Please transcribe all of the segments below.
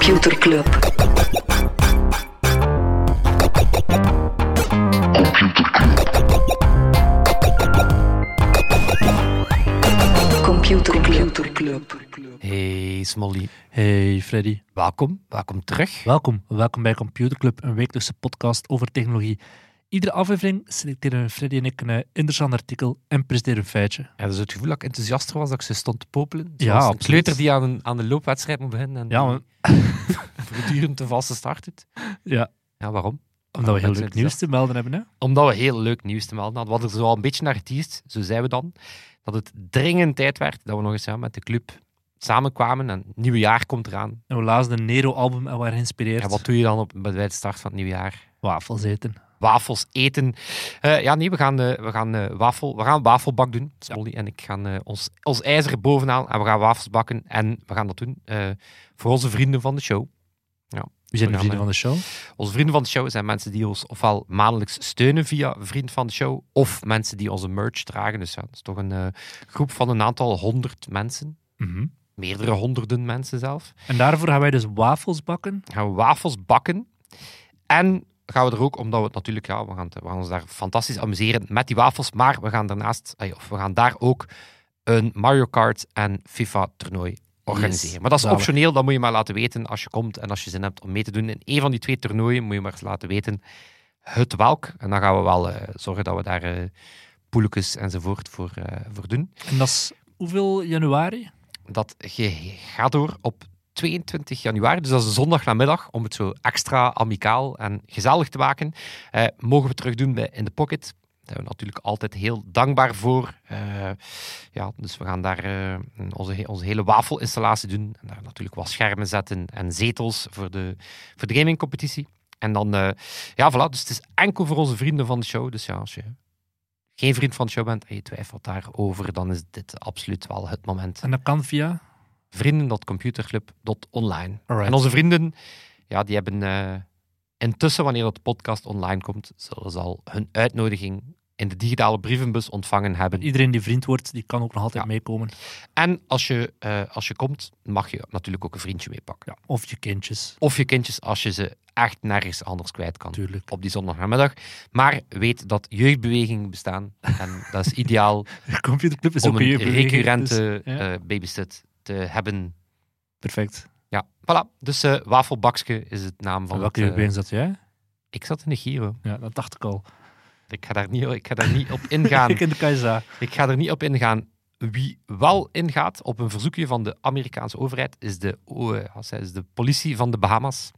Computer Club. Computer Club. Hey Smolly, Hey Freddy, welkom, welkom terug. welkom. Welkom bij Computer Club, een wekelijkse podcast over technologie. Iedere aflevering selecteren Freddy en ik een eh, interessant artikel en presenteren een feitje. Ja, dus het gevoel dat ik enthousiaster was dat ik ze stond te popelen. Ja, een kleuter die aan een, aan een loopwedstrijd moet beginnen en Ja, maar- voortdurend een valse start doet. ja Ja, waarom? omdat we heel leuk nieuws te melden hebben. Hè? Omdat we heel leuk nieuws te melden hadden. We hadden er zo al een beetje naar geteased, zo zijn we dan. Dat het dringend tijd werd dat we nog eens ja, met de club samenkwamen en het nieuwe jaar komt eraan. En we lazen een Nero-album en waren geïnspireerd. Ja, wat doe je dan op, bij de start van het nieuwe jaar? Wafels eten. Wafels eten. Eh, ja, nee, we gaan, eh, we gaan, eh, wafel, we gaan wafelbak doen. Smolly en ik gaan ons, ons ijzer bovenaan en we gaan wafels bakken. En we gaan dat doen voor onze vrienden van de show. Wie zijn de vrienden van de show? Onze vrienden van de show zijn mensen die ons ofwel maandelijks steunen via Vriend van de Show, of mensen die onze merch dragen. Dus ja, dat is toch een groep van een aantal honderd mensen. Mhm. Meerdere honderden mensen zelf. En daarvoor gaan wij dus wafels bakken. gaan we wafels bakken. En gaan we er ook, omdat we natuurlijk, ja, we gaan, we gaan ons daar fantastisch amuseren met die wafels. Maar we gaan daarnaast, of we gaan daar ook een Mario Kart en FIFA toernooi organiseren. Yes, maar dat is optioneel, dat moet je maar laten weten als je komt en als je zin hebt om mee te doen. In een van die twee toernooien moet je maar eens laten weten het welk. En dan gaan we wel eh, zorgen dat we daar poeletjes enzovoort voor, eh, voor doen. En dat is hoeveel januari? Dat gaat door op 22 januari, dus dat is een zondagnamiddag, om het zo extra amicaal en gezellig te maken. Eh, mogen we terug doen bij In The Pocket. Daar zijn we natuurlijk altijd heel dankbaar voor. Eh, ja, dus we gaan daar eh, onze, onze hele wafelinstallatie doen. En daar natuurlijk wat schermen zetten en zetels voor de, voor de. En dan, eh, ja, voilà. Dus het is enkel voor onze vrienden van de show. Dus ja, als je geen vriend van de show bent en je twijfelt daarover, dan is dit absoluut wel het moment En dat kan via... vrienden.computerclub.online. En onze vrienden, ja, die hebben eh, intussen, wanneer dat de podcast online komt, zullen ze al hun uitnodiging in de digitale brievenbus ontvangen hebben. Iedereen die vriend wordt, die kan ook nog altijd Ja. meekomen. En als je, eh, als je komt, mag je natuurlijk ook een vriendje meepakken. Ja. Of je kindjes, Of je kindjes, als je ze echt nergens anders kwijt kan. natuurlijk. Op die zondagnamiddag. Maar weet dat jeugdbewegingen bestaan. En dat is ideaal Computerclub is om ook een een jeugdbeweging, recurrente dus, ja. eh, babysit hebben. Perfect. Ja, voilà. Dus eh Wafelbakske is het naam van welke het, eh, zat jij? Ik zat in de Giro. Ja, dat dacht ik al. Ik ga daar niet, ik ga daar niet op ingaan. ik in de KSA. ik ga er niet op ingaan. Wie wel ingaat op een verzoekje van de Amerikaanse overheid is de, oh, eh, ze, de politie van de Bahamas.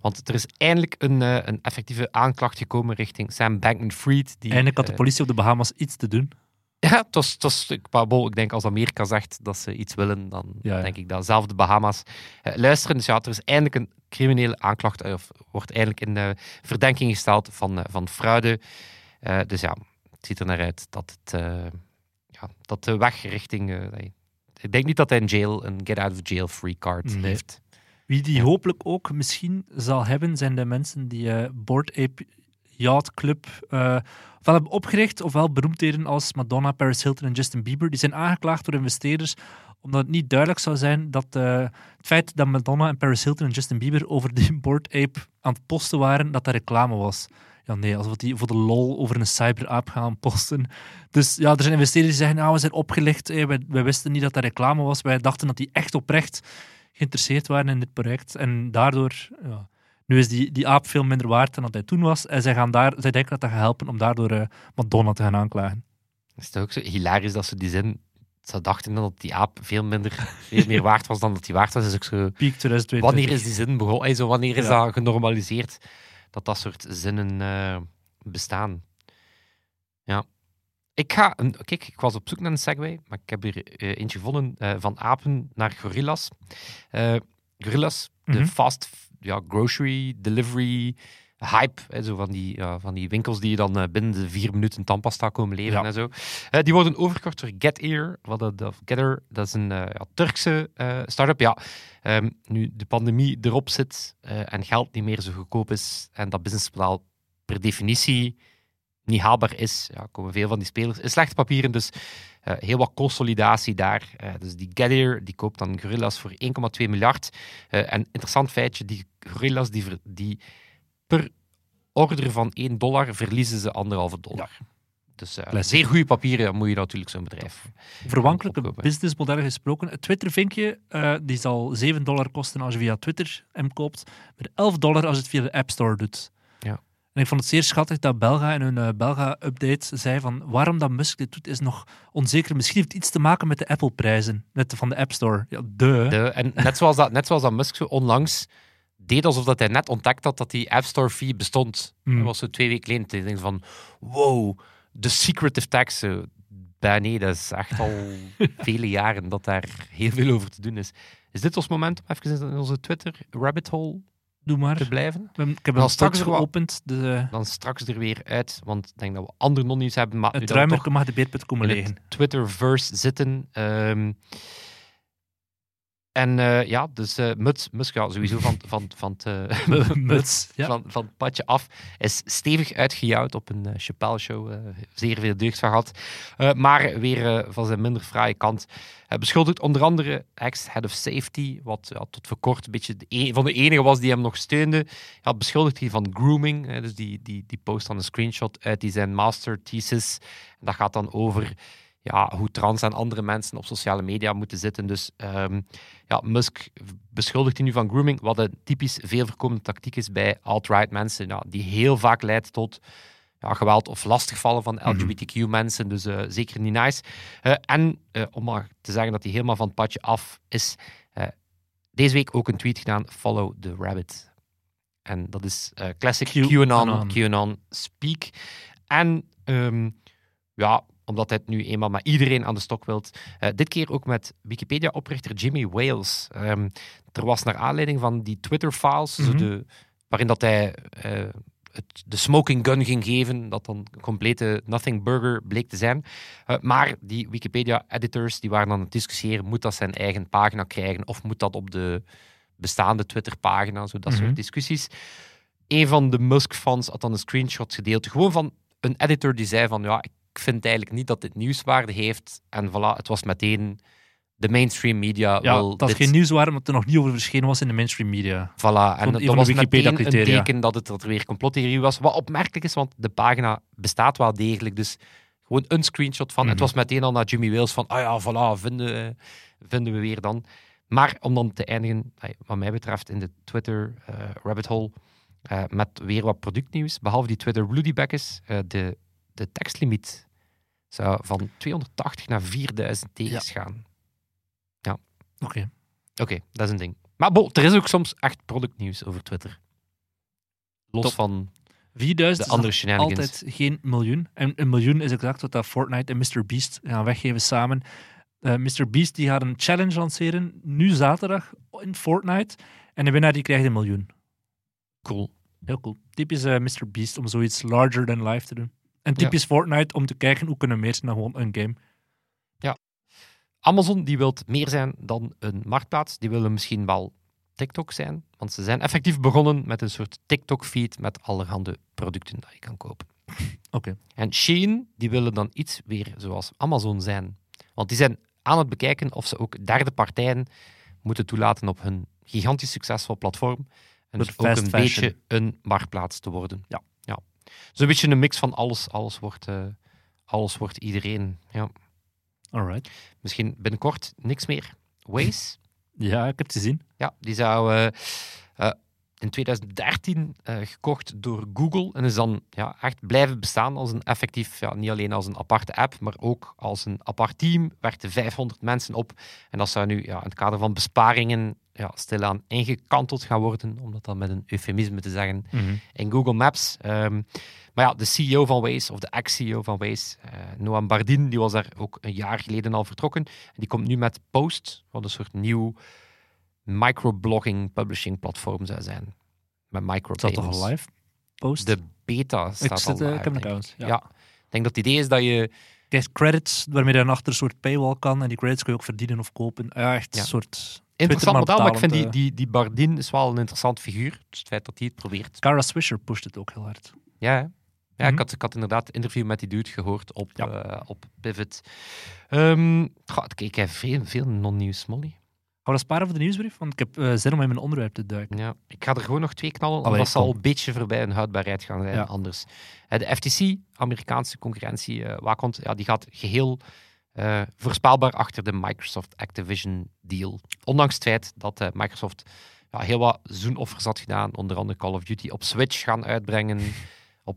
Want er is eindelijk een, een effectieve aanklacht gekomen richting Sam Bankman-Fried. Die, Eindelijk had de politie op de Bahamas iets te doen. Ja, het was, het was, ik, denk als Amerika zegt dat ze iets willen, dan Ja, ja. denk ik dat zelf de Bahama's eh, luisteren. Dus ja, er is eindelijk een criminele aanklacht, eh, of wordt eindelijk in verdenking gesteld van, eh, van fraude. Dus ja, het ziet er naar uit dat, het, ja, dat de weg richting... ik denk niet dat hij een jail, een get out of jail free card Nee. heeft. Wie die hopelijk ook misschien zal hebben, zijn de mensen die Board Ape Yacht Club eh, ofwel hebben opgericht, ofwel beroemdheden als Madonna, Paris Hilton en Justin Bieber. Die zijn aangeklaagd door investeerders omdat het niet duidelijk zou zijn dat eh, het feit dat Madonna en Paris Hilton en Justin Bieber over die Board Ape aan het posten waren, dat dat reclame was. Ja, nee, alsof die voor de lol over een cyberapp gaan posten. Dus ja, er zijn investeerders die zeggen, nou, we zijn opgelicht, eh, wij, wij wisten niet dat dat reclame was. Wij dachten dat die echt oprecht geïnteresseerd waren in dit project. En daardoor, ja, nu is die, die aap veel minder waard dan dat hij toen was. En zij, gaan daar, zij denken dat dat gaat helpen om daardoor eh, Madonna te gaan aanklagen. Is het ook zo hilarisch dat ze die zin... Ze dachten dat die aap veel, minder, veel meer waard was dan dat die waard was. is ook zo... Peak 2022. Wanneer is die zin begonnen? Zo, wanneer is Ja. dat genormaliseerd dat dat soort zinnen eh, bestaan? Ja. Ik ga... Een, kijk, ik was op zoek naar een segway, maar ik heb hier eh, eentje gevonden van apen naar gorillas. Gorillas, de Mhm. fast ja, grocery delivery hype, hè, zo van, die, van die winkels die je dan eh, binnen de vier minuten tandpasta komen leveren Ja. en zo. Eh, die worden overgekocht door Getir, wat dat, of Getter, dat is een eh, ja, Turkse start-up. Ja, Ehm, nu de pandemie erop zit en geld niet meer zo goedkoop is en dat businessmodel per definitie niet haalbaar is, ja, komen veel van die spelers in slechte papieren. Dus eh, heel wat consolidatie daar. Eh, dus die Gettier die koopt dan Gorillas voor 1,2 miljard. Eh, en interessant feitje, die Gorillas die, ver- die per order van 1 dollar verliezen ze anderhalve dollar. Dus eh, Classic. zeer goede papieren moet je natuurlijk zo'n bedrijf. Verwankelijke businessmodellen gesproken. Het Twitter-vinkje die zal 7 dollar kosten als je via Twitter hem koopt, maar 11 dollar als je het via de App Store doet. En ik vond het zeer schattig dat Belga in hun eh, Belga-update zei van waarom dat Musk dit doet is nog onzeker. Misschien heeft het iets te maken met de Apple-prijzen de, van de App Store. Ja, de. De, en net zoals, dat, net zoals dat Musk zo onlangs deed alsof dat hij net ontdekt had dat die App Store fee bestond. Dat was zo twee weken geleden. Ik denk van, wow, de secretive tax. Bah, nee, dat is echt al vele jaren dat daar heel veel over te doen is. Is dit ons moment om even in onze Twitter rabbit hole Doe maar. te blijven? Ik heb- hem straks geopend. De, Dan straks er weer uit, want ik denk dat we andere non-nieuws hebben. Maar het ruimerke mag de beerput komen liggen. Twitterverse zitten. Ehm, en eh, ja, dus eh Muts, sowieso van, van, van, het, eh, Muts, ja. van, van het padje af, is stevig uitgejouwd op een Chappelle-show. eh, zeer veel deugd van gehad. Eh, maar weer van zijn minder fraaie kant. Hij beschuldigt onder andere ex-head of safety, wat ja, tot voor kort een beetje de e- van de enige was die hem nog steunde. Ja, beschuldigt hij van grooming. dus die, die, die post dan een screenshot uit die zijn master thesis. En dat gaat dan over ja, hoe trans en andere mensen op sociale media moeten zitten. Dus ehm, ja, Musk beschuldigt hij nu van grooming, wat een typisch veel voorkomende tactiek is bij alt-right mensen, ja, die heel vaak leidt tot ja, geweld of lastigvallen van LGBTQ-mensen. Dus eh, zeker niet nice. Eh, en eh, om maar te zeggen dat hij helemaal van het padje af is, deze week ook een tweet gedaan: Follow the rabbit. En dat is classic Q- QAnon, Anon. QAnon speak. En ehm, ja, omdat hij het nu eenmaal met iedereen aan de stok wilt. eh, dit keer ook met Wikipedia-oprichter Jimmy Wales. Ehm, er was naar aanleiding van die Twitter-files, Mhm. de, waarin dat hij eh, het, de smoking gun ging geven, dat dan een complete nothing burger bleek te zijn. Eh, maar die Wikipedia-editors die waren aan het discussiëren, moet dat zijn eigen pagina krijgen of moet dat op de bestaande Twitter-pagina, zo dat Mhm. soort discussies. Een van de Musk-fans had dan een screenshot gedeeld, gewoon van een editor die zei van ja, ik vind eigenlijk niet dat dit nieuwswaarde heeft. En voilà, het was meteen de mainstream media Ja, wil dat is dit geen nieuws waar, omdat er nog niet over verschenen was in de mainstream media. Voilà, en dat was meteen een teken dat het dat er weer complottheorie was. Wat opmerkelijk is, want de pagina bestaat wel degelijk. Dus gewoon een screenshot van. Het Mhm. was meteen al naar Jimmy Wales van, ah ja, voilà, vinden, vinden we weer dan. Maar om dan te eindigen, wat mij betreft, in de Twitter eh, rabbit hole, eh, met weer wat productnieuws. Behalve die Twitter Rudybackers, eh de, de tekstlimiet zou van 280 naar 4000 tekens gaan. Oké. Oké, dat is een ding. Maar bo, er is ook soms echt productnieuws over Twitter. Los Top. van 4000 de andere is altijd geen miljoen. En een miljoen is exact wat dat Fortnite en Mr. Beast gaan weggeven samen. Eh Mr. Beast die gaat een challenge lanceren, nu zaterdag, in Fortnite. En de winnaar die krijgt een miljoen. Cool. Heel cool. Typisch eh, Mr. Beast om zoiets larger than life te doen. En typisch Fortnite om te kijken hoe kunnen zijn dan gewoon een game. Amazon die wil meer zijn dan een marktplaats. Die willen misschien wel TikTok zijn. Want ze zijn effectief begonnen met een soort TikTok-feed met allerhande producten dat je kan kopen. Oké. En Shein, die willen dan iets weer zoals Amazon zijn. Want die zijn aan het bekijken of ze ook derde partijen moeten toelaten op hun gigantisch succesvol platform. En dus ook een fashion. beetje een marktplaats te worden. Ja. Zo'n beetje een mix van alles. Alles wordt, eh, alles wordt iedereen. Ja. Alright. Misschien binnenkort niks meer. Waze, Ja, ik heb het gezien. ja, die zou eh, eh, in 2013 eh, gekocht door Google en is dan ja, echt blijven bestaan als een effectief, ja, niet alleen als een aparte app, maar ook als een apart team. Werkten 500 mensen op en dat zou nu ja, in het kader van besparingen ja, stilaan ingekanteld gaan worden, om dat dan met een eufemisme te zeggen in Google Maps. Ehm, maar ja, de CEO van Waze, of de ex-CEO van Waze, eh, Noam Bardin, die was daar ook een jaar geleden al vertrokken. En die komt nu met Post, wat een soort nieuw microblogging publishing platform zou zijn. Met Is dat toch een live post? De beta staat ik, al zit, eh, live, ik heb een denk account. Ja. Ja. Ik denk dat het idee is dat je... krijgt credits waarmee je dan achter een soort paywall kan. En die credits kun je ook verdienen of kopen. Ja, echt Ja. een soort... Interessant model, maar ik vind die, die, die Bardin is wel een interessant figuur. Dus het feit dat hij het probeert. Cara Swisher pusht het ook heel hard. Ja, hè? Ja, Mhm. ik, had, ik had inderdaad het interview met die dude gehoord op, Ja. eh, op Pivot. Ehm goh, ik ik heb veel, veel non-nieuws, Molly. Gaan we dat sparen voor de nieuwsbrief? Want ik heb eh, zin om in mijn onderwerp te duiken. Ja, ik ga er gewoon nog twee knallen, Allee, omdat ze al kom. een beetje voorbij hun houdbaarheid gaan zijn Ja. anders. Eh, de FTC, Amerikaanse concurrentie, eh waakhond, ja, die gaat geheel eh, voorspelbaar achter de Microsoft Activision deal. Ondanks het feit dat Microsoft ja, heel wat zoenoffers had gedaan, onder andere Call of Duty op Switch gaan uitbrengen, op,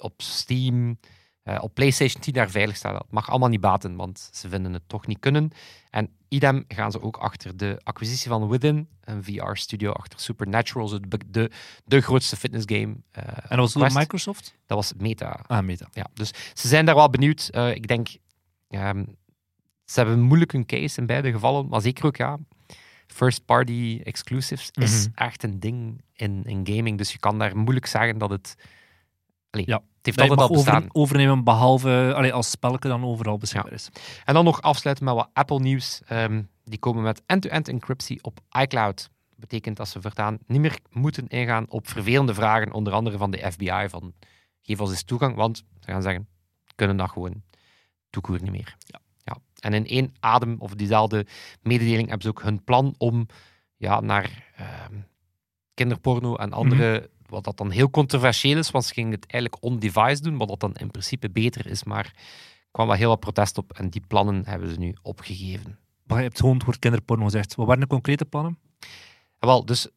op Steam, eh, op PlayStation 10 daar veilig staan. Dat mag allemaal niet baten, want ze vinden het toch niet kunnen. En idem gaan ze ook achter de acquisitie van Within, een VR-studio achter Supernatural, de, de, de grootste fitnessgame. eh, En dat was door. Microsoft? Dat was Meta. Ah, Meta. Ja, dus ze zijn daar wel benieuwd. Eh, ik denk, ehm, ze hebben moeilijk hun case in beide gevallen, maar zeker ook, ja, first-party exclusives is Mhm. echt een ding in, in gaming. Dus je kan daar moeilijk zeggen dat het... Allee, Ja, heeft altijd al bestaan. over, overnemen, behalve allee, als spelletje dan overal beschikbaar is. En dan nog afsluiten met wat Apple-nieuws. Ehm, die komen met end-to-end encryptie op iCloud. Dat betekent dat ze voortaan niet meer moeten ingaan op vervelende vragen, onder andere van de FBI, van geef ons eens toegang, want ze gaan zeggen, kunnen dat gewoon toekoer niet meer. Ja. Ja. En in één adem, of diezelfde mededeling, hebben ze ook hun plan om ja, naar ehm, kinderporno en andere, wat dat dan heel controversieel is, want ze gingen het eigenlijk on-device doen, wat dat dan in principe beter is, maar er kwam wel heel wat protest op en die plannen hebben ze nu opgegeven. Maar je hebt gewoon het woord kinderporno gezegd. Wat waren de concrete plannen? En Wel, dus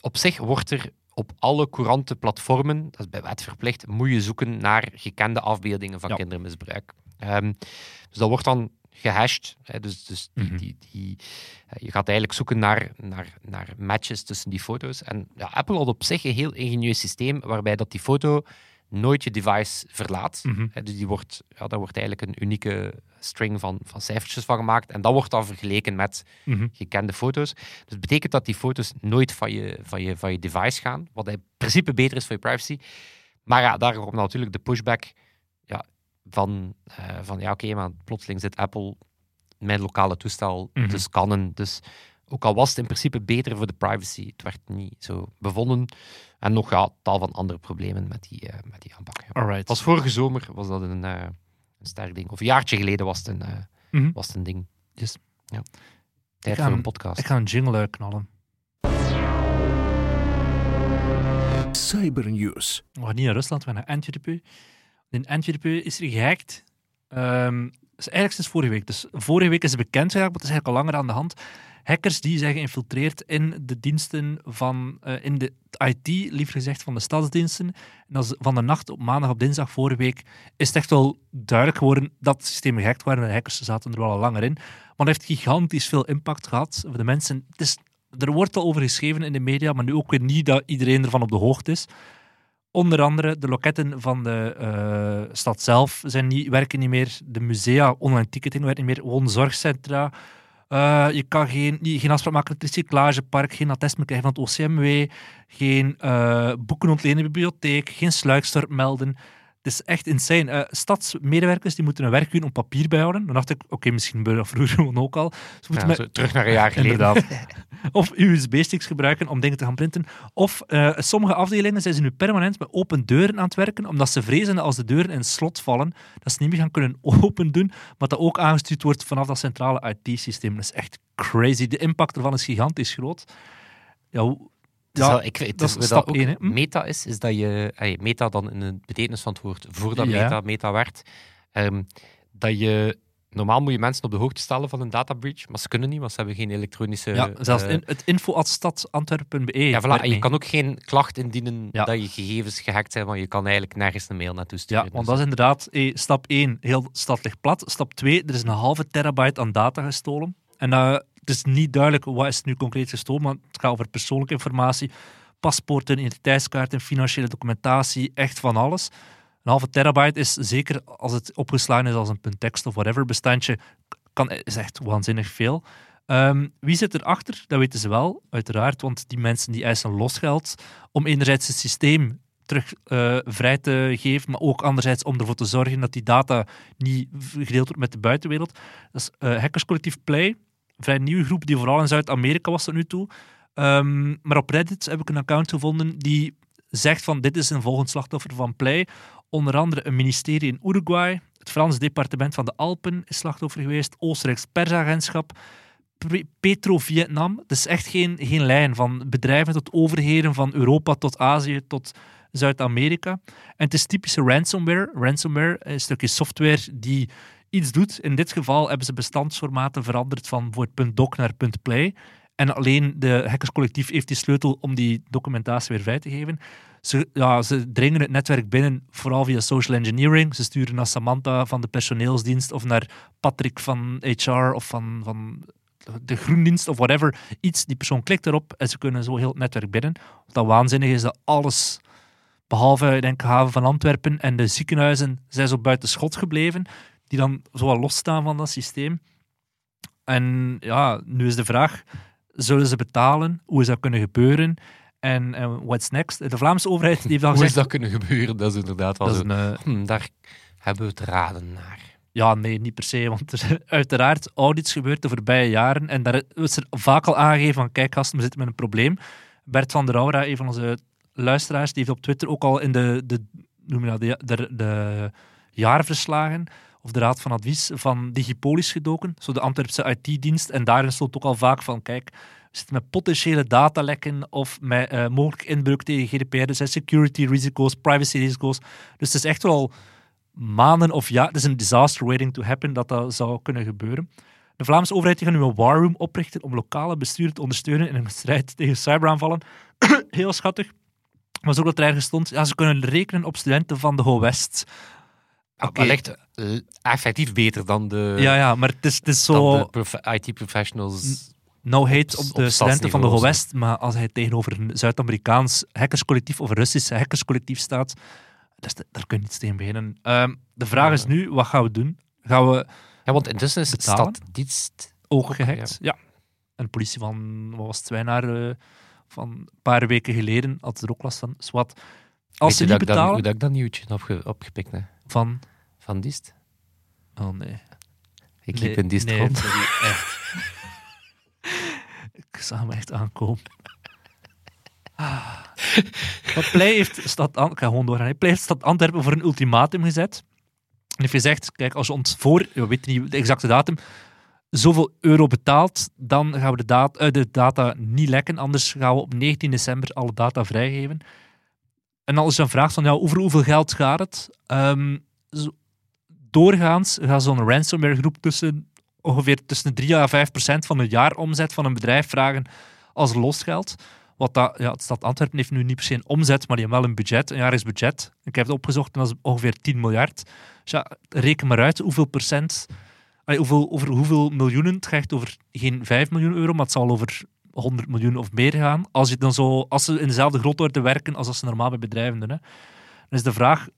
op zich wordt er op alle courante platformen, dat is bij wet verplicht, moet je zoeken naar gekende afbeeldingen van Ja. kindermisbruik. Ehm, dus dat wordt dan gehashed. Hè, dus dus die, Mhm. die, die, eh, je gaat eigenlijk zoeken naar, naar, naar matches tussen die foto's. En ja, Apple had op zich een heel ingenieus systeem waarbij dat die foto nooit je device verlaat. Mhm. Hè, dus die wordt, ja, daar wordt eigenlijk een unieke string van, van cijfertjes van gemaakt. En dat wordt dan vergeleken met Mhm. gekende foto's. Dus het betekent dat die foto's nooit van je, van je, van je device gaan, wat in principe beter is voor je privacy. Maar ja, daar komt natuurlijk de pushback van, eh, van ja, oké, maar plotseling zit Apple mijn lokale toestel Mhm. te scannen. Dus ook al was het in principe beter voor de privacy, het werd niet zo bevonden. En nog ja, tal van andere problemen met die, eh, met die aanpak. Ja. Vorige zomer was dat een, eh, een sterk ding. Of een jaartje geleden was het een, eh, Mhm. was het een ding. Yes. Ja. Tijd voor een podcast. Ik ga een jingle uitknallen. Cybernews. We gaan niet naar Rusland, we gaan naar Antwerpen. In Antwerpen is er gehackt. Ehm, dus eigenlijk sinds vorige week. Dus vorige week is het bekend geraakt, maar het is eigenlijk al langer aan de hand. Hackers die zijn geïnfiltreerd in de diensten van, eh, in de IT, liever gezegd van de stadsdiensten. En is van de nacht op maandag op dinsdag vorige week is het echt wel duidelijk geworden dat het systeem gehackt waren. De hackers zaten er wel al langer in. Maar het heeft gigantisch veel impact gehad voor de mensen. Het is, er wordt al over geschreven in de media, maar nu ook weer niet dat iedereen ervan op de hoogte is. Onder andere de loketten van de eh, stad zelf zijn niet, werken niet meer. De musea, online ticketing werkt niet meer. Woonzorgcentra. Eh, je kan geen, geen afspraak maken met het recyclagepark, geen attest meer krijgen van het OCMW, geen eh, boeken ontlenen in de bibliotheek, geen sluikstort melden. Het is echt insane. Eh, stadsmedewerkers die moeten een werkuur op papier bijhouden. Dan dacht ik, oké, misschien gebeurde dat vroeger gewoon ook al. Ze moeten Ja, met- zo terug naar een jaar geleden. Of USB-sticks gebruiken om dingen te gaan printen. Of eh, sommige afdelingen zijn ze nu permanent met open deuren aan het werken, omdat ze vrezen dat als de deuren in slot vallen, dat ze niet meer gaan kunnen open doen, maar dat ook aangestuurd wordt vanaf dat centrale IT-systeem. Dat is echt crazy. De impact ervan is gigantisch groot. Ja, hoe- ja, ik weet, dat is stap ook één, hè. Hm? Meta is, is dat je... allee, meta dan in de betekenis van het woord voordat Ja. meta meta werd. ehm, dat je... Normaal moet je mensen op de hoogte stellen van een data breach, maar ze kunnen niet, want ze hebben geen elektronische... ja, zelfs eh, in, het info.stadantwerpen.be. ja, voilà, en je kan ook geen klacht indienen Ja. dat je gegevens gehackt zijn, want je kan eigenlijk nergens een mail naartoe Ja, sturen. want Dus- dat is inderdaad eh, stap 1, heel stad ligt plat. Stap 2, er is een halve terabyte aan data gestolen. En eh, het is niet duidelijk wat is nu concreet gestolen, maar het gaat over persoonlijke informatie, paspoorten, identiteitskaarten, financiële documentatie, echt van alles. Een halve terabyte is zeker als het opgeslagen is als een punt tekst of whatever bestandje, kan, is echt waanzinnig veel. Ehm, wie zit erachter? Dat weten ze wel, uiteraard, want die mensen die eisen losgeld om enerzijds het systeem terug eh, vrij te geven, maar ook anderzijds om ervoor te zorgen dat die data niet gedeeld wordt met de buitenwereld. Dat is eh, hackerscollectief Play, vrij nieuwe groep die vooral in Zuid-Amerika was tot nu toe. Ehm, maar op Reddit heb ik een account gevonden die zegt van dit is een volgend slachtoffer van Play. Onder andere een ministerie in Uruguay, het Frans departement van de Alpen is slachtoffer geweest, Oostenrijks persagentschap, Petro-Vietnam. Het is echt geen, geen lijn van bedrijven tot overheden, van Europa tot Azië tot Zuid-Amerika. En het is typische ransomware. Ransomware is een stukje software die iets doet. In dit geval hebben ze bestandsformaten veranderd van bijvoorbeeld .doc naar .play. En alleen de hackerscollectief heeft die sleutel om die documentatie weer vrij te geven. Ze, ja, ze dringen het netwerk binnen, vooral via social engineering. Ze sturen naar Samantha van de personeelsdienst of naar Patrick van HR of van, van de groendienst of whatever. Iets, die persoon klikt erop en ze kunnen zo heel het netwerk binnen. Wat waanzinnig is dat alles, behalve denk, de haven van Antwerpen en de ziekenhuizen, zijn zo buiten schot gebleven, die dan zo wat losstaan van dat systeem. En ja, nu is de vraag, zullen ze betalen? Hoe is dat kunnen gebeuren? En, en what's next? De Vlaamse overheid die heeft al Hoe is gezegd... dat kunnen gebeuren? Dat is inderdaad wel dat is een, eh, Hm, daar hebben we het raden naar. Ja, nee, niet per se. Want er uiteraard audits gebeurd de voorbije jaren. En daar is er vaak al aangegeven van, kijk gasten, we zitten met een probleem. Bert van der Aura, een van onze luisteraars, die heeft op Twitter ook al in de, de, noem je dat, de, de, de jaarverslagen of de raad van advies van Digipolis gedoken, zo de Antwerpse IT-dienst. En daarin stond ook al vaak van, kijk, we zitten met potentiële datalekken of met eh, mogelijk inbreuk tegen GDPR. Dus security risico's, privacy risico's. Dus het is echt wel maanden of ja, het is een disaster waiting to happen dat dat zou kunnen gebeuren. De Vlaamse overheid gaat nu een war room oprichten om lokale besturen te ondersteunen in een strijd tegen cyberaanvallen. Heel schattig. Maar zo dat er ergens stond, ja, ze kunnen rekenen op studenten van de Ho West. Oké. Wellicht eh, effectief beter dan de, Ja, ja, maar het is, het is zo prof- IT-professionals. no hate op op de studenten van de. West, maar als hij tegenover een Zuid-Amerikaans hackerscollectief of een Russisch hackerscollectief staat, daar kun je niet tegen beginnen. Ehm, de vraag is nu, wat gaan we doen? Gaan we Ja, want intussen is het staddienst... ook gehackt. Ja. En de politie van, wat was het, Zwijnaar, eh, van een paar weken geleden had er ook last van. Zwat. Als ze Weet niet ik betalen, hoe dat ik dat nieuwtje heb opge- opgepikt heb? Van... Van Dist? Oh nee. Ik Nee, liep in Dist nee, rond. sorry, echt. Ik zag hem echt aankomen. Ah. Maar Play heeft stad An- ik ga gewoon doorgaan. hè. Play heeft stad Antwerpen voor een ultimatum gezet. En heeft gezegd, kijk, als je ons voor, we weten niet de exacte datum, zoveel euro betaalt, dan gaan we de, data, eh, de data niet lekken. Anders gaan we op 19 december alle data vrijgeven. En is er een vraag van, ja, over hoeveel geld gaat het? Ehm, doorgaans gaat zo'n ransomware groep tussen ongeveer tussen de 3 à 5 procent van de jaaromzet van een bedrijf vragen als losgeld. Wat dat, ja, het stad Antwerpen heeft nu niet per se een omzet, maar die hebben wel een budget, een jaarlijks budget. Ik heb het opgezocht en dat is ongeveer 10 miljard. Dus ja, reken maar uit hoeveel procent, hoeveel, over hoeveel miljoenen. Het gaat over geen 5 miljoen euro, maar het zal over 100 miljoen of meer gaan. Als, je dan zo, als ze in dezelfde grootte werken als dat ze normaal bij bedrijven doen. Hè. Dan is de vraag,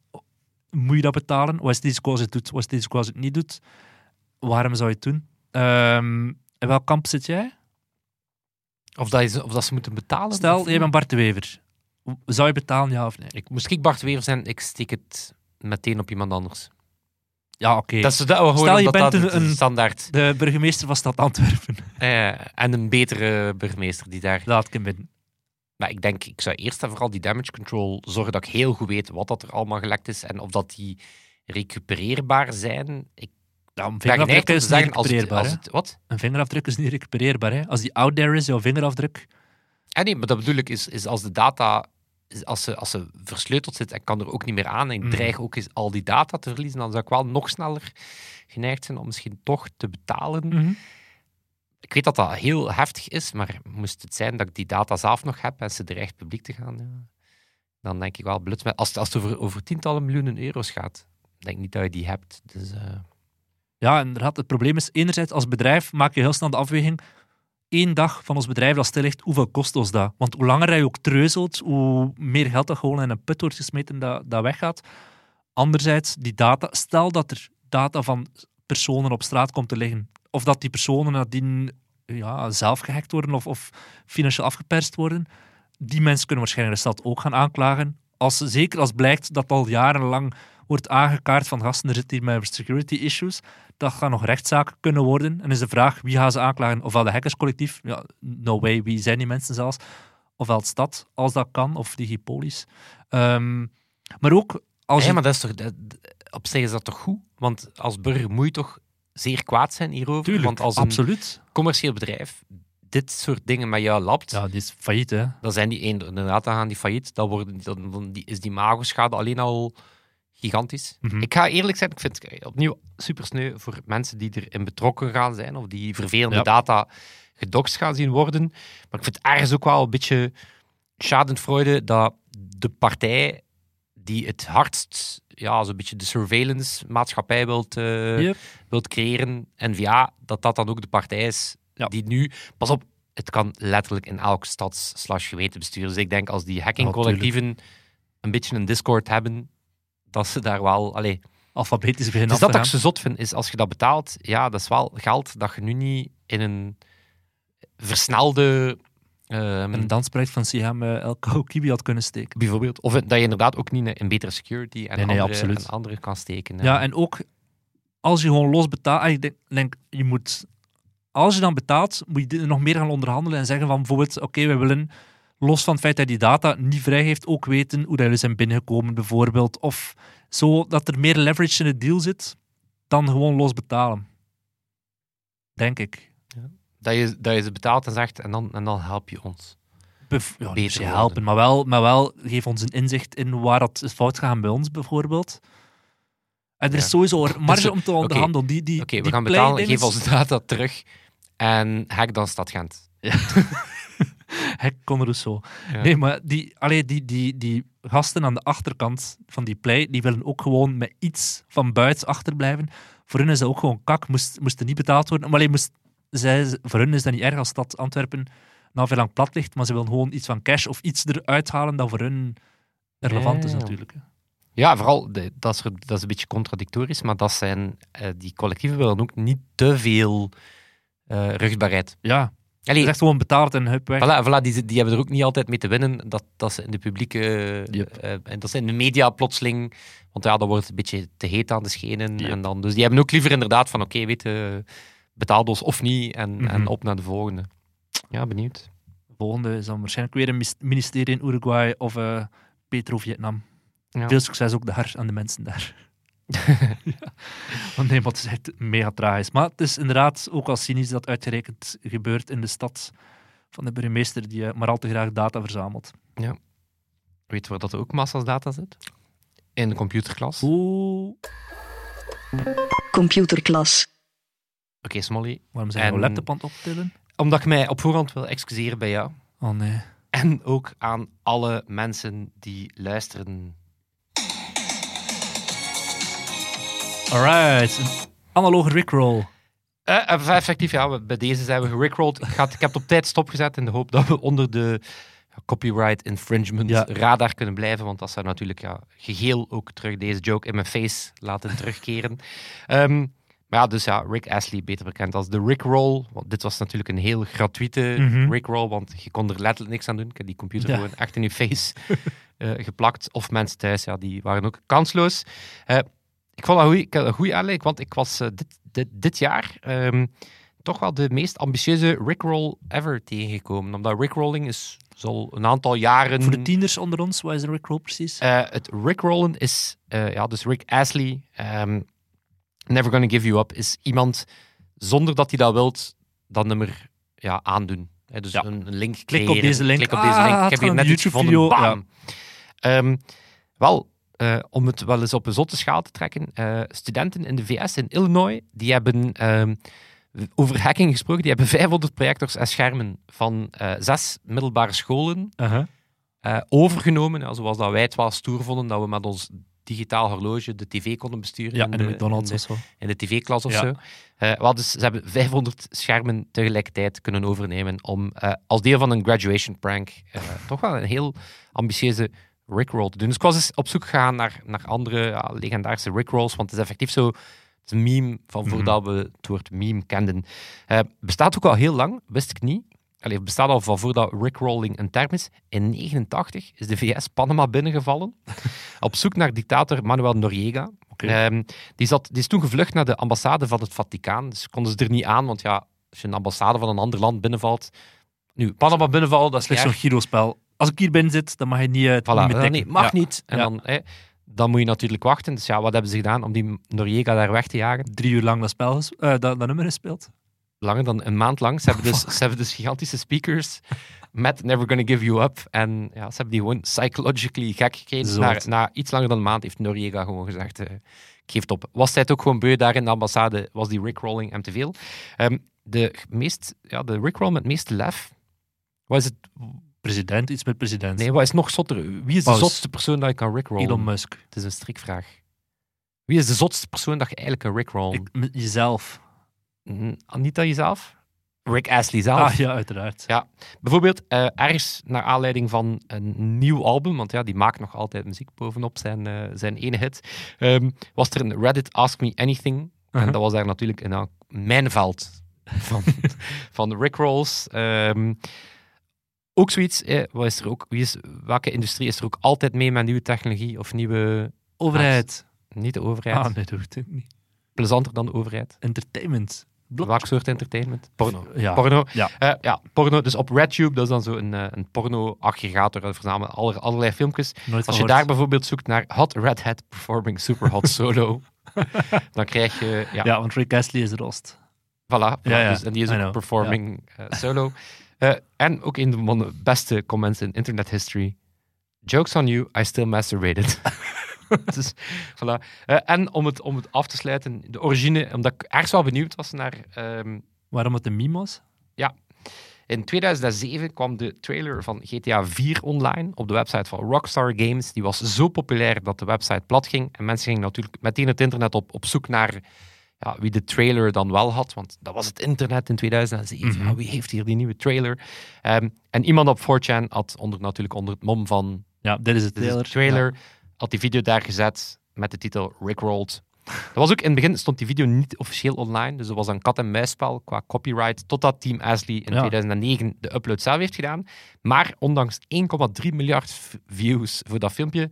moet je dat betalen? Wat is het risico als je het doet? Wat is het risico als je het niet doet? Waarom zou je het doen? Ehm, in welk kamp zit jij? Of dat, is, of dat ze moeten betalen. Stel, of- jij bent Bart de Wever. Zou je betalen, ja of nee? Ik, moest ik Bart Wever zijn, ik steek het meteen op iemand anders. Ja, oké. Dat dat, Stel, je bent dat een- standaard. De burgemeester van stad Antwerpen. Eh, en een betere burgemeester die daar... Laat ik hem binnen. Maar ik denk, ik zou eerst en vooral die damage control zorgen dat ik heel goed weet wat dat er allemaal gelekt is en of dat die recupereerbaar zijn. Ik Ja, een vingerafdruk is niet zeggen, als het, recupereerbaar. als het... Wat? Een vingerafdruk is niet recupereerbaar. Hè? Als die out there is, jouw vingerafdruk... Ah, nee, maar dat bedoel ik, is, is als de data, als, ze, als ze versleuteld zit en kan er ook niet meer aan en ik Mhm. dreig ook eens al die data te verliezen, dan zou ik wel nog sneller geneigd zijn om misschien toch te betalen. Mhm. Ik weet dat dat heel heftig is, maar moest het zijn dat ik die data zelf nog heb en ze echt publiek te gaan, ja, dan denk ik wel bluts. met- Als, het- als het over, over tientallen miljoenen euro's gaat, denk ik niet dat je die hebt. Dus, eh, Ja, inderdaad. Het probleem is, enerzijds als bedrijf maak je heel snel de afweging. Eén dag van ons bedrijf dat stil ligt, hoeveel kost ons dat? Want hoe langer je ook treuzelt, hoe meer geld dat gewoon in een put wordt gesmeten dat, dat weggaat. Anderzijds, die data, stel dat er data van personen op straat komt te liggen, of dat die personen nadien ja, zelf gehackt worden of, of financieel afgeperst worden, die mensen kunnen waarschijnlijk de stad ook gaan aanklagen. Als, zeker als blijkt dat al jarenlang wordt aangekaart van gasten, er zitten hier met security issues, dat gaan nog rechtszaken kunnen worden. En is de vraag, wie gaan ze aanklagen? Ofwel de hackerscollectief, ja, no way, wie zijn die mensen zelfs? ofwel het stad, als dat kan, of Digipolis. Ehm, maar ook als Ja, je... maar dat is toch, dat- op zich is dat toch goed? Want als burger moet je toch zeer kwaad zijn hierover? Tuurlijk, Want als een absoluut. commercieel bedrijf dit soort dingen met jou lapt, Ja, die is failliet, hè. dan zijn die inderdaad dan gaan die failliet. Dan, worden, dan, dan die, is die magoschade alleen al gigantisch. Mhm. Ik ga eerlijk zijn, ik vind het opnieuw super sneu voor mensen die erin betrokken gaan zijn of die vervelende Ja. data gedoxt gaan zien worden. Maar ik vind het ergens ook wel een beetje schadenfreude dat de partij die het hardst ja, zo'n beetje de surveillance maatschappij wilt, eh, Yep. wilt creëren, NVA, dat dat dan ook de partij is Ja. die nu... Pas op, het kan letterlijk in elk stads- slash gemeentebestuur. Dus ik denk als die hackingcollectieven een beetje een Discord hebben, dat ze daar wel... Allee, Alfabetisch beginnen dus dat af ik zo zot vind, is als je dat betaalt, ja, dat is wel geld dat je nu niet in een versnelde... ehm, Een dansproject van Siam uh, El Kibi had kunnen steken. bijvoorbeeld, of dat je inderdaad ook niet in betere security en, Nee, nee, andere, en andere kan steken. Ja, en ook als je gewoon los betaalt, ah, ik denk, denk, je moet, als je dan betaalt, moet je nog meer gaan onderhandelen en zeggen van bijvoorbeeld, oké, we willen los van het feit dat hij die data niet vrijgeeft, ook weten hoe dat jullie zijn binnengekomen bijvoorbeeld, of zo dat er meer leverage in het deal zit, dan gewoon los betalen. Denk ik. dat, je, dat je ze betaalt en zegt, en dan, en dan help je ons. Bef- ja, Beter helpen, maar wel, maar wel geef ons een inzicht in waar dat is fout gegaan bij ons bijvoorbeeld. En er Ja. is sowieso een marge Dus, om te onderhandelen. Die, die, Oké, we die gaan betalen, geef ons data terug en hack dan Stad Gent. Hek Con Rousseau. Ja. Nee, maar die, allee, die, die, die gasten aan de achterkant van die play, die willen ook gewoon met iets van buiten achterblijven. Voor hun is dat ook gewoon kak, moest, moest er niet betaald worden. Maar alleen moest, zij, voor hun is dat niet erg als stad Antwerpen na veel lang plat ligt, maar ze willen gewoon iets van cash of iets eruit halen dat voor hun relevant is Ja. natuurlijk. hè. Ja, vooral, de- dat is, dat is een beetje contradictorisch, maar dat zijn, eh, die collectieven willen ook niet te veel eh rugbaarheid. Ja, het Allee, is echt gewoon betaald en hup weg. Voilà, voilà die, die hebben er ook niet altijd mee te winnen dat, dat ze in de publieke... Yep. eh, en dat ze in de media plotseling... Want ja, dan wordt het een beetje te heet aan de schenen. Yep. En dan, dus die hebben ook liever inderdaad van, oké, weet je, betaal ons of niet en, Mhm. en op naar de volgende. Ja, benieuwd. volgende is dan waarschijnlijk weer een ministerie in Uruguay of eh Petro-Vietnam. Ja. Veel succes ook daar aan de mensen daar. ja. Want nee, maar het is echt mega tragisch. Maar het is inderdaad ook al cynisch dat uitgerekend gebeurt in de stad van de burgemeester die eh, maar al te graag data verzamelt. Weet je waar dat ook massa's data zit? In de computerklas. Oké, Oeh. Computerklas. Smolly. Waarom zijn we En- laptop aan het optillen? Omdat ik mij op voorhand wil excuseren bij jou. Oh nee. En ook aan alle mensen die luisteren. Alright. Een analoge Rickroll. Eh, effectief, ja, bij deze zijn we gerickrolled. Ik, ik heb het op tijd stopgezet in de hoop dat we onder de copyright infringement Ja. radar kunnen blijven. Want dat zou natuurlijk ja, geheel ook terug deze joke in mijn face laten terugkeren. Ehm, maar ja, dus ja, Rick Astley, beter bekend als de Rickroll. Want dit was natuurlijk een heel gratuite Mhm. Rickroll, want je kon er letterlijk niks aan doen. Ik heb die computer Ja. gewoon echt in je face eh, geplakt. Of mensen thuis, ja, die waren ook kansloos. Ik vond dat goeie- ik had een goede aanleiding, want ik was eh, dit, dit, dit jaar ehm, toch wel de meest ambitieuze Rickroll ever tegengekomen. Omdat Rickrolling is zo een aantal jaren... Voor de tieners onder ons, wat is een Rickroll precies? Eh, het Rickrollen is, eh, ja, dus Rick Astley, ehm, Never Gonna Give You Up, is iemand zonder dat hij dat wilt, dat nummer ja, aandoen. Dus Ja. een, een link Klik creëren. op deze link. Klik op Ah, deze link. het Ik heb hier net iets gevonden. YouTube-video, Bam. Ehm, wel, eh, om het wel eens op een zotte schaal te trekken. eh, studenten in de VS, in Illinois, die hebben ehm, over hacking gesproken. Die hebben 500 projectors en schermen van eh, zes middelbare scholen overgenomen. Zoals dat wij het wel stoer vonden, dat we met ons digitaal horloge de tv konden besturen. Ja, in de McDonald's in of zo. in de tv-klas of Ja. zo. Wel, dus ze hebben 500 schermen tegelijkertijd kunnen overnemen om als deel van een graduation prank toch wel een heel ambitieuze Rickroll te doen. Dus ik was eens op zoek gegaan naar, naar andere ja, legendarische Rickrolls, want het is effectief zo het is een meme van Mhm. voordat we het woord meme kenden. Eh, bestaat ook al heel lang, wist ik niet. Allee, het bestaat al van voordat Rickrolling een term is. In 89 is de VS Panama binnengevallen op zoek naar dictator Manuel Noriega. Oké. Ehm, die, zat, die is toen gevlucht naar de ambassade van het Vaticaan. Dus konden ze er niet aan, want ja, als je een ambassade van een ander land binnenvalt, Nu, Panama binnenvallen, dat is Slechts zo'n erg. Als ik hier binnen zit, dan mag je niet, eh, Voilà, niet dat meer niet, tikken. mag Ja. niet. En Ja. dan, hè, dan moet je natuurlijk wachten. Dus ja, wat hebben ze gedaan om die Noriega daar weg te jagen? Drie uur lang dat, spel eh, dat, dat nummer gespeeld. Langer dan een maand lang. Ze hebben dus, ze hebben dus gigantische speakers met Never Gonna Give You Up. En ja, ze hebben die gewoon psychologically gek gekregen. Na, na iets langer dan een maand heeft Noriega gewoon gezegd, eh, ik geef het op. Was hij het ook gewoon beu daar in de ambassade? Was die rickrolling hem te veel? Ehm, de, meest, ja, de rickroll met het meeste lef, wat is het? President, iets met president. Nee, wat is nog zotter? Wie is de zotste persoon dat je kan rickrollen? Elon Musk. Het is een strikvraag. Wie is de zotste persoon dat je eigenlijk kan rickrollen? Ik, jezelf. Mm, Niet dat jezelf? Rick Astley zelf. Ah ja, uiteraard. Ja, bijvoorbeeld eh, ergens naar aanleiding van een nieuw album, want ja, die maakt nog altijd muziek bovenop zijn, eh, zijn ene hit, ehm, was er een Reddit Ask Me Anything. En Uh-huh. dat was daar natuurlijk een uh, mijnveld van, van de Rickrolls. Ehm ook zoiets, eh, wat is er ook, wie is, welke industrie is er ook altijd mee met nieuwe technologie of nieuwe... Overheid. Niet de overheid, Ah, nee, dat hoeft niet. plezanter dan de overheid. Entertainment. Blok- Welk soort entertainment? Porno. Ja. Porno. Ja. Eh, ja, porno. Dus op RedTube, dat is dan zo een, eh, een porno-aggregator. Dat verzamelt aller- allerlei filmpjes. Nooit Als je daar bijvoorbeeld zoekt naar Hot Red Hat Performing Super Hot Solo, dan krijg je... Ja, Ja, want Rick Astley is rost. voilà. voilà. Dus, en die is ook. Performing eh, Solo. Eh, en ook een van de beste comments in internet history. Jokes on you, I still masturbated. dus, voilà. Eh, en om het, om het af te sluiten, de origine, omdat ik ergens wel benieuwd was naar... ehm, Waarom het een meme was? In 2007 kwam de trailer van GTA 4 online op de website van Rockstar Games. Die was zo populair dat de website plat ging. En mensen gingen natuurlijk meteen het internet op, op zoek naar ja, wie de trailer dan wel had. Want dat was het internet in 2007. Mhm. Ja, wie heeft hier die nieuwe trailer? Ehm, en iemand op 4chan had onder, natuurlijk onder het mom van Ja, dit is de trailer, had die video daar gezet met de titel Rickrolled. Dat was ook in het begin stond die video niet officieel online, dus dat was een kat-en-muisspel qua copyright, totdat Team Ashley in Ja. 2009 de upload zelf heeft gedaan. Maar ondanks 1,3 miljard views voor dat filmpje,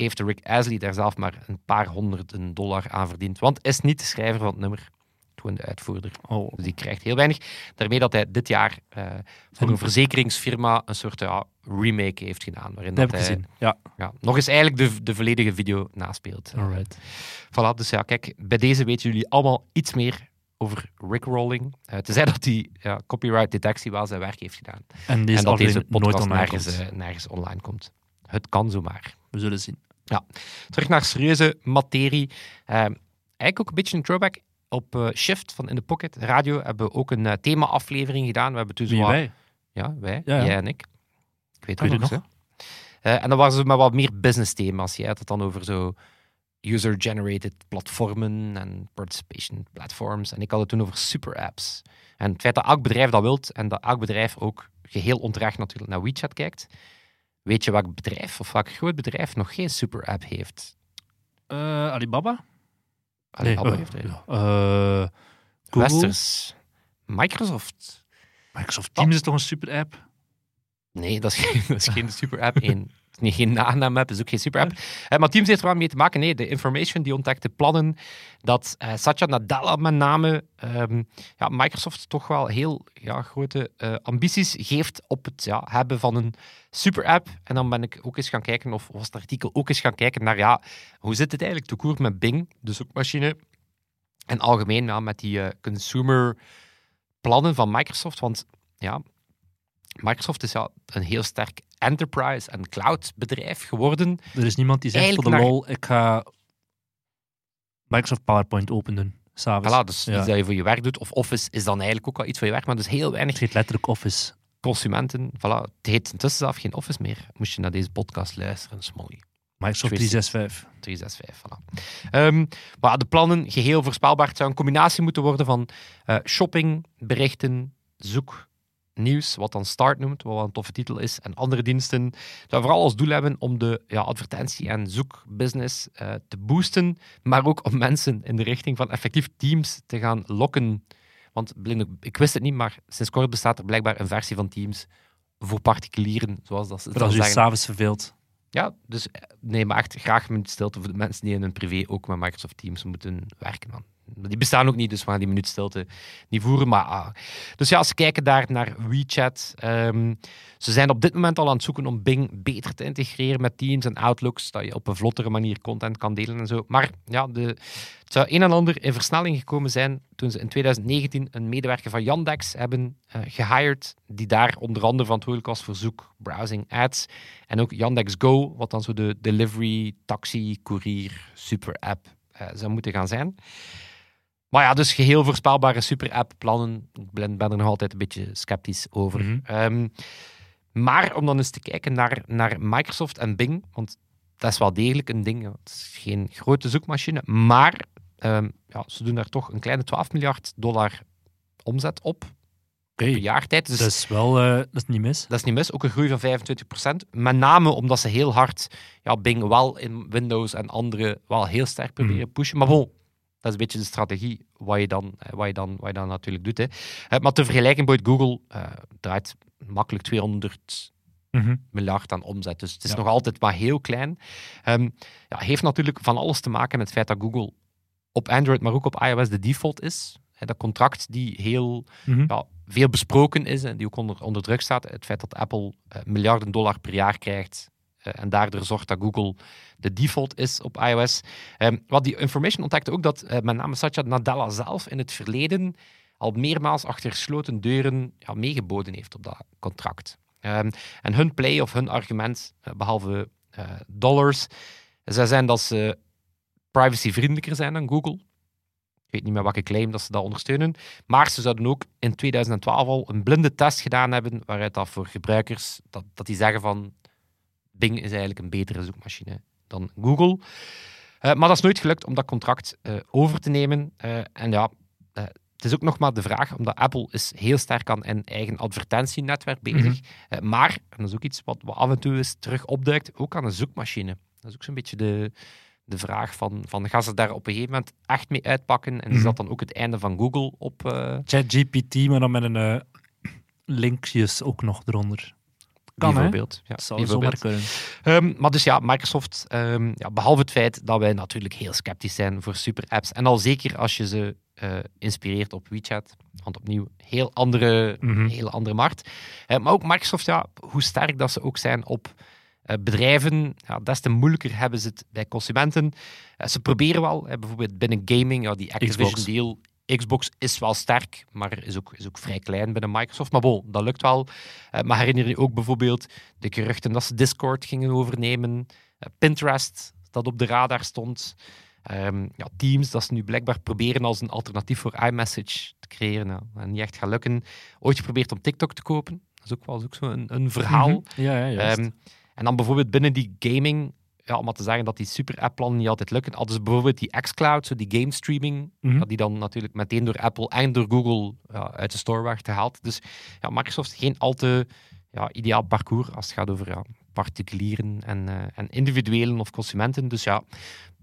heeft Rick Astley daar zelf maar een paar honderden dollar aan verdiend. Want is niet de schrijver van het nummer, gewoon de uitvoerder. Oh. Dus die krijgt heel weinig. Daarmee dat hij dit jaar eh, voor een verzekeringsfirma een soort ja, remake heeft gedaan. Waarin Dat heb dat ik hij gezien. Ja, ja, nog eens eigenlijk de, de volledige video naspeelt. alright. Voilà, dus ja, kijk, bij deze weten jullie allemaal iets meer over Rickrolling. Uh, tenzij dat die ja, copyright detectie wel zijn werk heeft gedaan. En deze en dat deze nooit podcast online nergens, eh, nergens online komt. Het kan zomaar. We zullen zien. Terug naar serieuze materie. Eh, eigenlijk ook een beetje een throwback. Op eh, Shift van In The Pocket Radio hebben we ook een eh, thema-aflevering gedaan. We hebben toen zo wij? Ja, wij, Ja, ja. jij en ik. Ik weet Weet het nog. Eh, en dan waren ze met wat meer business thema's. Jij had het dan over zo user-generated platformen en participation platforms. En ik had het toen over super apps. En het feit dat elk bedrijf dat wilt en dat elk bedrijf ook geheel onterecht natuurlijk naar WeChat kijkt. Weet je welk bedrijf of welk groot bedrijf nog geen super app heeft? Uh, Alibaba? Alibaba heeft er. Uh, eh, Westers. Microsoft. Microsoft Teams is toch een super app? Nee, dat is geen, super app geen niet geen naam app, is ook geen super app. Eh, maar Teams heeft er wel mee te maken. Nee, de Information die ontdekte plannen dat eh, Satya Nadella met name ehm, ja, Microsoft toch wel heel ja, grote eh, ambities geeft op het ja, hebben van een super app. En dan ben ik ook eens gaan kijken, of was het artikel ook eens gaan kijken naar ja, hoe zit het eigenlijk te koer met Bing, de zoekmachine, en algemeen ja, met die consumer plannen van Microsoft. Want ja, Microsoft is ja een heel sterk enterprise en cloud bedrijf geworden. Er is niemand die zegt voor de lol, ik ga Microsoft PowerPoint open doen. Voilà, dus Ja. iets dat je voor je werk doet. Of Office is dan eigenlijk ook wel iets voor je werk, maar dus heel Het weinig heet letterlijk Office. consumenten. Voilà, het heet intussen zelf geen Office meer. Moest je naar deze podcast luisteren, Smolly. Microsoft Twisted. 365. 365, voilà. Ehm, maar de plannen, geheel voorspelbaar. Het zou een combinatie moeten worden van eh, shopping, berichten, zoek, nieuws, wat dan Start noemt, wat wel een toffe titel is, en andere diensten. Zou vooral als doel hebben om de ja, advertentie- en zoekbusiness eh, te boosten, maar ook om mensen in de richting van effectief Teams te gaan lokken. Want ik wist het niet, maar sinds kort bestaat er blijkbaar een versie van Teams voor particulieren, zoals dat ze je zeggen. s'avonds verveelt. Ja, dus eh, nee, maar echt graag een stilte voor de mensen die in hun privé ook met Microsoft Teams moeten werken. Man. Die bestaan ook niet, dus we gaan die minuut stilte niet voeren. Maar, ah. Dus ja, als we kijken daar naar WeChat, ehm, ze zijn op dit moment al aan het zoeken om Bing beter te integreren met Teams en Outlooks, dat je op een vlottere manier content kan delen en zo. Maar ja, de, het zou een en ander in versnelling gekomen zijn toen ze in 2019 een medewerker van Yandex hebben uh, gehired, die daar onder andere verantwoordelijk was voor zoek, browsing, ads en ook Yandex Go, wat dan zo de delivery, taxi, courier, super app uh, zou moeten gaan zijn. Maar ja, dus geheel voorspelbare super-app-plannen. Ik ben, ben er nog altijd een beetje sceptisch over. Mhm. Ehm, maar om dan eens te kijken naar, naar Microsoft en Bing, want dat is wel degelijk een ding. Het is geen grote zoekmachine, maar ehm, ja, ze doen daar toch een kleine 12 miljard dollar omzet op. Per jaar tijd. Dus dat is wel eh, dat is niet mis. dat is niet mis, ook een groei van 25%. Met name omdat ze heel hard ja, Bing wel in Windows en andere wel heel sterk proberen pushen. Maar bon, dat is een beetje de strategie wat je dan, eh, wat je dan, wat je dan natuurlijk doet. Hè. Eh, Maar te vergelijken, bijvoorbeeld Google eh, draait makkelijk 200 Mhm. miljard aan omzet. Dus het is Ja. nog altijd maar heel klein. Ehm ja, heeft natuurlijk van alles te maken met het feit dat Google op Android, maar ook op iOS de default is. Dat contract die heel Mhm. ja, veel besproken is en die ook onder, onder druk staat. Het feit dat Apple miljarden dollar per jaar krijgt en daardoor zorgt dat Google de default is op iOS. Ehm, wat die information ontdekte ook dat eh, met name Satya Nadella zelf in het verleden al meermaals achter gesloten deuren ja, meegeboden heeft op dat contract. Ehm, en hun play of hun argument, eh, behalve eh, dollars, zij zijn dat ze privacyvriendelijker zijn dan Google. Ik weet niet meer welke claim dat ze dat ondersteunen. Maar ze zouden ook in 2012 al een blinde test gedaan hebben, waaruit dat voor gebruikers, dat, dat die zeggen van Bing is eigenlijk een betere zoekmachine dan Google. Eh, maar dat is nooit gelukt om dat contract eh, over te nemen. Eh, en ja, het is ook nog maar de vraag, omdat Apple is heel sterk aan een eigen advertentienetwerk bezig. Eh, maar, en dat is ook iets wat, wat af en toe eens terug opduikt, ook aan een zoekmachine. Dat is ook zo'n beetje de, de vraag van, van, gaan ze daar op een gegeven moment echt mee uitpakken? En is Mhm. dat dan ook het einde van Google op... ChatGPT, maar dan met een eh, linkjes ook nog eronder. Kan, hè? bijvoorbeeld. Ja, zou bijvoorbeeld. kunnen. Ehm, maar dus ja, Microsoft, ehm, ja, behalve het feit dat wij natuurlijk heel sceptisch zijn voor super-apps, en al zeker als je ze eh, inspireert op WeChat, want opnieuw, heel andere, Mhm. heel andere markt. Eh, maar ook Microsoft, ja, hoe sterk dat ze ook zijn op eh, bedrijven, ja, des te moeilijker hebben ze het bij consumenten. Ze proberen wel, bijvoorbeeld binnen gaming, ja, die Activision Xbox. deal, Xbox is wel sterk, maar is ook, is ook vrij klein binnen Microsoft. Maar bon, dat lukt wel. Eh, maar herinner je ook bijvoorbeeld de geruchten dat ze Discord gingen overnemen, eh, Pinterest, dat op de radar stond. Ehm, ja, Teams, dat ze nu blijkbaar proberen als een alternatief voor iMessage te creëren. Nou, dat niet echt gaat lukken. Ooit geprobeerd om TikTok te kopen. Dat is ook wel ook zo een, een verhaal. Ja, ja, juist. Ehm, en dan bijvoorbeeld binnen die gaming, ja, om maar te zeggen dat die super-app-plannen niet altijd lukken, hadden ze bijvoorbeeld die xCloud, zo die game streaming, ja, die dan natuurlijk meteen door Apple en door Google ja, uit de store werd gehaald. Dus ja, Microsoft geen al te ja, ideaal parcours als het gaat over ja, particulieren en, eh, en individuelen of consumenten. Dus ja, een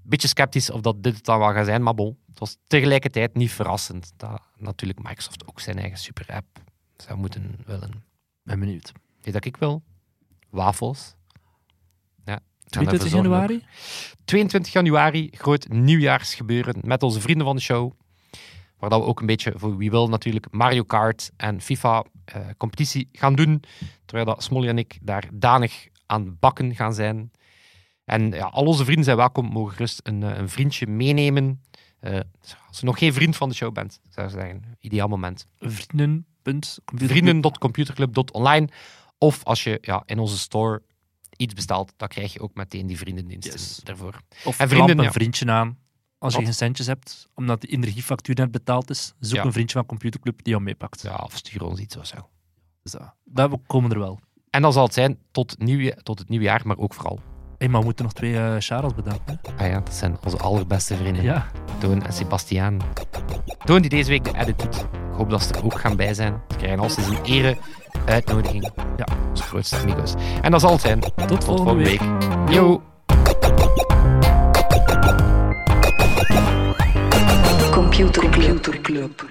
beetje sceptisch of dat dit het dan wel gaat zijn, maar bon, het was tegelijkertijd niet verrassend dat natuurlijk Microsoft ook zijn eigen super-app zou moeten willen. ben benieuwd. Weet dat ik wil? Wafels. Ja. ik ga 22 ervoor zorgen ook. januari? 22 januari, groot nieuwjaarsgebeuren met onze vrienden van de show. Waar dat we ook een beetje voor wie wil natuurlijk Mario Kart en FIFA eh, competitie gaan doen. Terwijl dat Smolly en ik daar danig aan bakken gaan zijn. En ja, al onze vrienden zijn welkom, mogen gerust een, eh, een vriendje meenemen. Eh, als je nog geen vriend van de show bent, zou ik zeggen, ideaal moment. Vrienden. Vrienden.computerclub.online. Of als je ja, in onze store iets bestelt, dan krijg je ook meteen die vriendendiensten Yes. daarvoor. Of En vrienden, een ja. vriendje aan. Als je Wat? geen centjes hebt, omdat de energiefactuur net betaald is, zoek Ja. een vriendje van Computerclub die jou meepakt. Ja, of stuur ons iets of zo. Dus, dat- dat komen er wel. En dan zal het zijn tot, nieuw, tot het nieuwe jaar, maar ook vooral. Maar we moeten nog twee eh Charles bedanken. Hè? Ah ja, dat zijn onze allerbeste vrienden. Ja. Toon en Sebastiaan. Toon die deze week de edit doet. Ik hoop dat ze er ook gaan bij zijn. Ze krijgen als een ere uitnodiging. Ja, onze grootste amigos. En dat zal het zijn. Tot, volgende week. Yo. Computer Club.